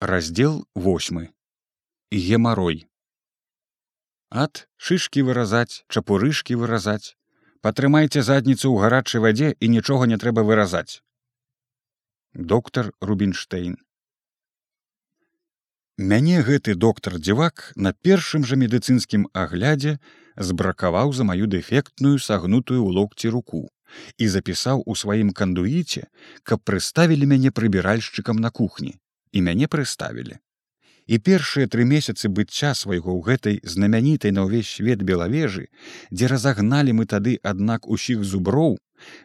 раздел 8 гемарой ад шышкі выразаць чапурышкі выразаць. Патрымайце задніцу ў гарачай вадзе і нічога не трэба выразаць. Доктор рубинштейн мяне гэты доктор дзівак на першым жа медыцынскім аглядзе збракаваў за маю дэфектную сагнутую ў локці руку і запісаў у сваім кандуіце каб прыставілі мяне прыбіральшчыкам на кухні і мяне прыставілі. І першыя тры месяцы быцця свайго ў гэтай знамянітай на ўвесь свет белавежы, дзе разагналі мы тады аднак усіх зуброў,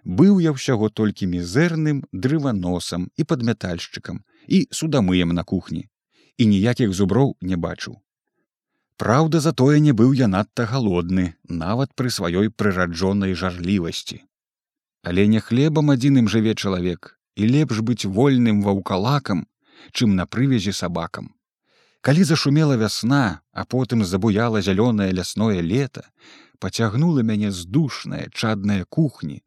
быў я ўсяго толькі мізэрным дрываносам і падмятальшчыкам і судамыем на кухні і ніякіх зуброў не бачыў. Праўда, затое не быў я надта галодны, нават пры сваёй прыраджонай жарлівасці. Але не хлебам адзіным жыве чалавек і лепш быць вольным ваўкалакам, чым на прывязі сабакам. Калі зашумела вясна, а потым забуяла зялёнае лясное лета, пацягнула мяне з душнае чадныя кухні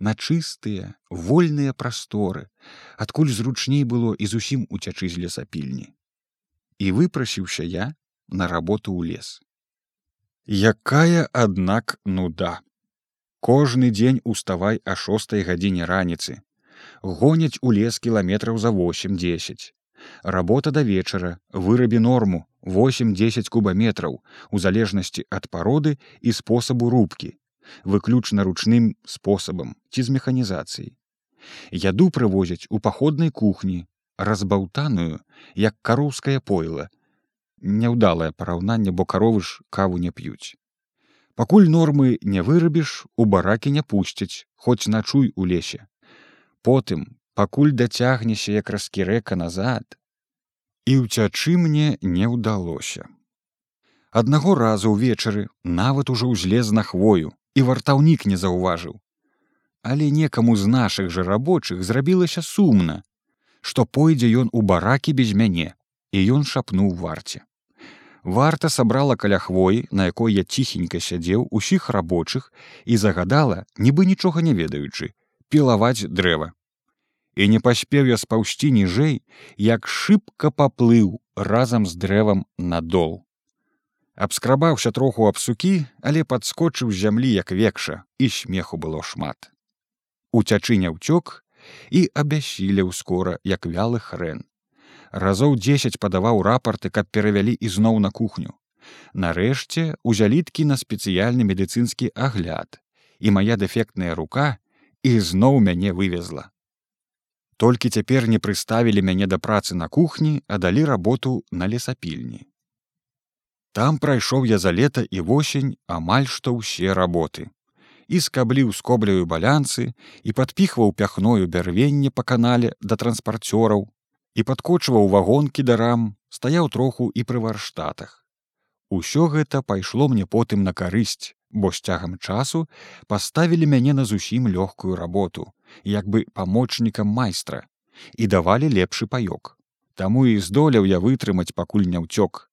на чыстыя вольныя прасторы, адкуль зручней было і зусім уцячы з лесапільні. І выпрасіўся я на работу ў лес. Якая, аднак нуда. Кожны дзень уставай а шостой гадзіне раніцы. Гоняць у лес кіламетраў за 8-10 работа да вечара вырабі норму. 8-10 кубаметраў у залежнасці ад пароды і спосабу рубкі выключна ручным спосабам ці з механізацыяй яду прывозяць у паходнай кухні разбаўтаную як кароўскае пойла няўдалае параўнанне бо каровы ж каву не п'юць пакуль нормы не вырабіш у баракі не пусцяць хоць начуй у лесе. Потым пакуль дацягнешся як раскірэка назад. І ўцячы мне не ўдалося. Аднаго разу ўвечары нават ужо ўзлез на хвою і вартаўнік не заўважыў. Але некаму з нашых жа рабочых зрабілася сумна што пойдзе ён у баракі без мяне і ён шапнуў варце. Варта сабрала каля хвоі на якой я ціхенька сядзеў усіх рабочых і загадала нібы нічога не ведаючы пілаваць дрэва і не паспеў я спаўсці ніжэй, як шыбка паплыў разам з дрэвам надол. Абскрабаўся троху аб сукі, але падскочыў з зямлі як векша і смеху было шмат. Уцячы не ўцёк і абясіляў скора як вялы хрэн. Разоў дзесяць падаваў рапарты, каб перавялі ізноў на кухню. Нарэшце узяліткі на спецыяльны медыцынскі агляд, і моя дэфектная рука ізноў мяне вывезла толькі цяпер не прыставілі мяне да працы на кухні а далі работу на лесапільні там прайшоў я за лета і восень амаль што ўсе работы. І скабліў скобляю балянцы і падпіхваў пяхною бярвенне па канале да транспарцёраў і падкочваў вагонкі да рам стаяў троху і пры варштатах Усё гэта пайшло мне потым на карысць бо з цягам часу паставілі мяне на зусім лёгкую работу як бы памочнікам майстра і давалі лепшы паёк. Таму і здолеў я вытрымаць пакуль не ўцёк.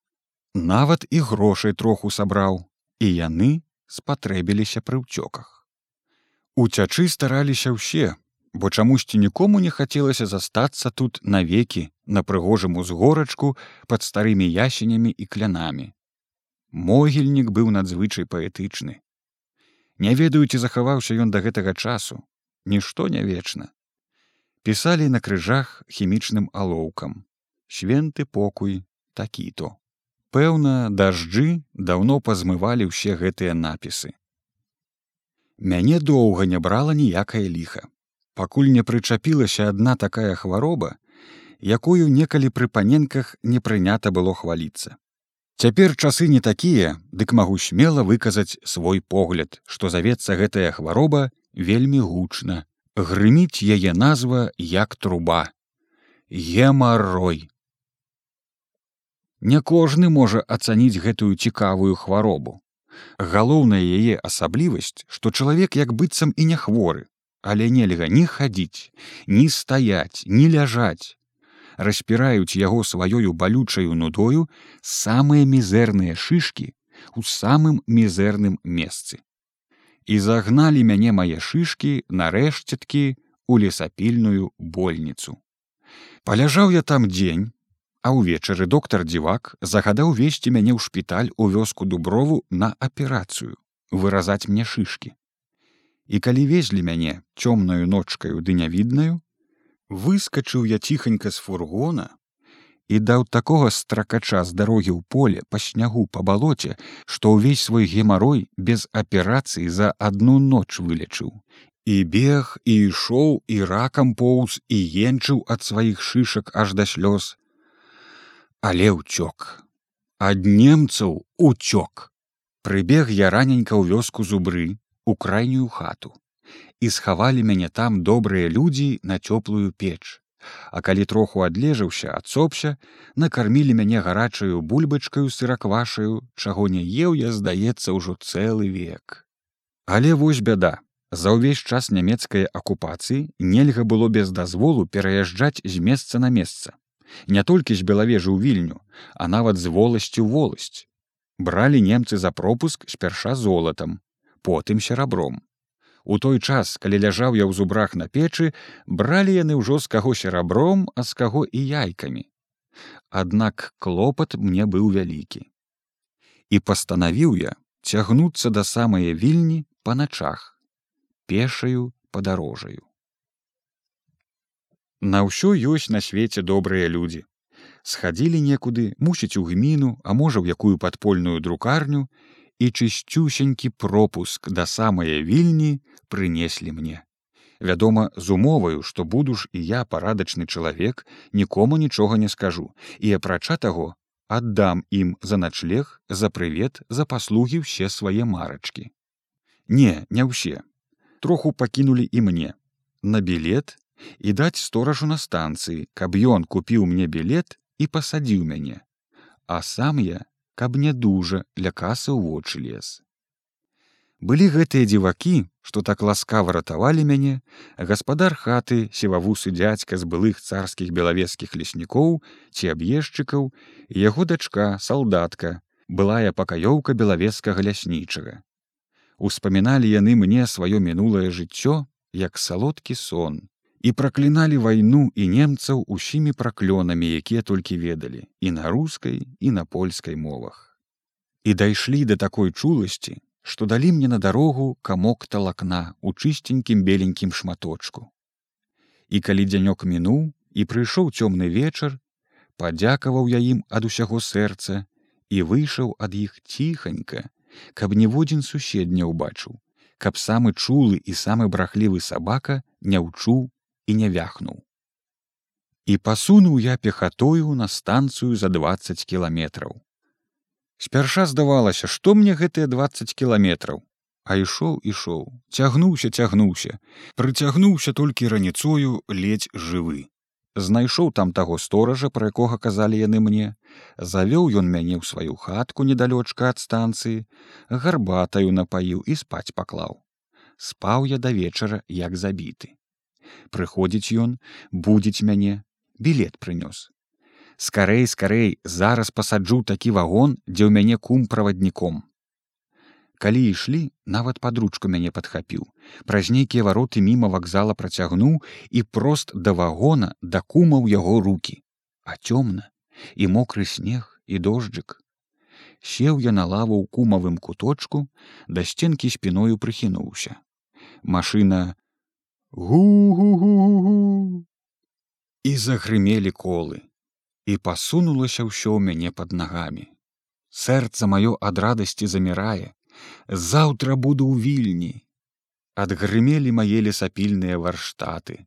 Нават і грошай троху сабраў і яны спатрэбіліся пры ўцёках. Уцячы стараліся ўсе бо чамусьці нікому не хацелася застацца тут навекі на прыгожым узгорачку пад старымі ясенямі і клянамі могільнік быў надзвычай паэтычны. Не ведаю ці захаваўся ён да гэтага часу. Нішто не вечна. Пісалі на крыжах хімічным алоўкам. Свенты покуй такі то пэўна дажджы даўно пазмывалі ўсе гэтыя напісы. Мяне доўга не брала ніякае ліха. Пакуль не прычапілася адна такая хвароба якую некалі пры паненках не прынята было хваліцца Цяпер часы не такія, дык магу смела выказаць свой погляд, што завецца гэтая хвароба вельмі гучна. Грыміць яе назва як труба. Гемаррой. Не кожны можа ацаніць гэтую цікавую хваробу. Галоўная яе асаблівасць, што чалавек як быццам і не хворы, але нельга ні хадзіць, ні стаяць, ні ляжаць, распіраюць яго сваёю балючаю нудою самыя мізэрныя шышкі у самым мізэрным месцы. І загналі мяне мае шышкі нарэшцеткі у лесапільную больніцу. Паляжаў я там дзень, А ўвечары доктар дзівак загадаў весці мяне ў шпіталь у вёску дуброву на аперацыю выразаць мне шышкі. І калі везлі мяне цёмнаю ночкаю ды нявіднаю, выскачыў я ціханька з фургона і даў такога стракача з дарогі ў поле па снягу па балоце, што ўвесь свой гемарой без аперацыі за адну ноч вылечыў. І бег і ішоў і ракам поўз і енчыў ад сваіх шышак аж да слёз. Але ўцёк. Ад немцаў уцёк. Прыбег я раненька ў вёску зубры у крайнюю хату і схавалі мяне там добрыя людзі на цёплую печ. А калі троху адлежаўся адсопся накармілі мяне гарачаю бульбачкаю сыраквашаю чаго не еў я здаецца ўжо цэлы век. Але вось бяда. За ўвесь час нямецкай акупацыі нельга было без дазволу пераязджаць з месца на месца. Не толькі з белавежы ў вільню а нават з воласцю воласць. Бралі немцы за пропуск спярша золатам потым серабром У той час, калі ляжаў я ў зубрах на печы, бралі яны ўжо з каго серабром, а з каго і яйкамі. Аднак клопат мне быў вялікі. І пастанавіў я цягнуцца да самае вільні па начах, пешаю падарожаю. На ўсё ёсць на свеце добрыя людзі. Схадзілі некуды, мусіць у гміну, а можа ў якую падпольную друкарню, і чысцюсенькі пропуск да самае вільні прынеслі мне. Вядома, з умоваю, што буду ж і я парадачны чалавек, нікому нічога не скажу і апрача таго аддам ім за начлег, за прывет, за паслугі ўсе свае марачкі. Не, не ўсе. Троху пакінулі і мне на білет і даць сторажу на станцыі, каб ён купіў мне білет і пасадзіў мяне. А сам я каб не дужа ля касы ў вочы лес. Былі гэтыя дзівакі, што так ласкава ратавалі мяне, гаспадар хаты севавусы дзядзька з былых царскіх белавескіх леснікоў ці аб'езчыкаў, яго дачка салдатка, былая пакаёўка белавескага ляснічага. Успаміналі яны мне сваё мінулае жыццё як салодкі сон, і пракліналі вайну і немцаў усімі праклёнамі, якія толькі ведалі і на рускай і на польскай мовах. І дайшлі да такой чуласці, што далі мне на дарогу камок талакна у чысценькім беленькім шматочку. І калі дзянёк мінуў і прыйшоў цёмны вечар, падзякаваў я ім ад усяго сэрца і выйшаў ад іх ціханька, каб ніводзін сусед не ўбачыў, каб самы чулы і самы брахлівы сабака не ўчуў і не вяхнуў. І пасунуў я пехатою на станцыю за 20 кіламетраў. Спярша здавалася, што мне гэтыя 20 кіламетраў, а ішоў ішоў, цягнуўся, цягнуўся, прыцягнуўся толькі раніцою ледзь жывы. Знайшоў там таго стоража, пра якога казалі яны мне, завёў ён мяне ў сваю хатку недалёчка ад станцыі, гарбатаю напаіў і спаць паклаў. Спаў я да вечара як забіты. Прыходзіць ён будзець мяне. Білет прынёс скарэй скарэй зараз пасаджу такі вагон дзе ў мяне кум правадніком калі ішлі нават падручку мяне падхапіў. Праз нейкія вароты міма вакзала працягнуў і прост да вагона да кума ў яго руки а цёмна і мокры снег і дожджык. Сеў я на лаву ў кумавым куточку да сценкі спіною прыхінуўся. Машина гу-гу-гу-гу і загрымелі колы і пасунулася ўсё ў мяне под нагамі. Сэрца маё ад радасці замірае. Заўтра буду ў вільні. Адгрымелі мае лесапільныя варштаты.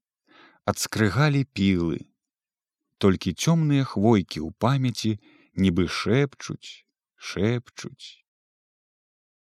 Адскрыгалі пілы. Толькі цёмныя хвойкі ў памяці нібы шэпчуць шэпчуць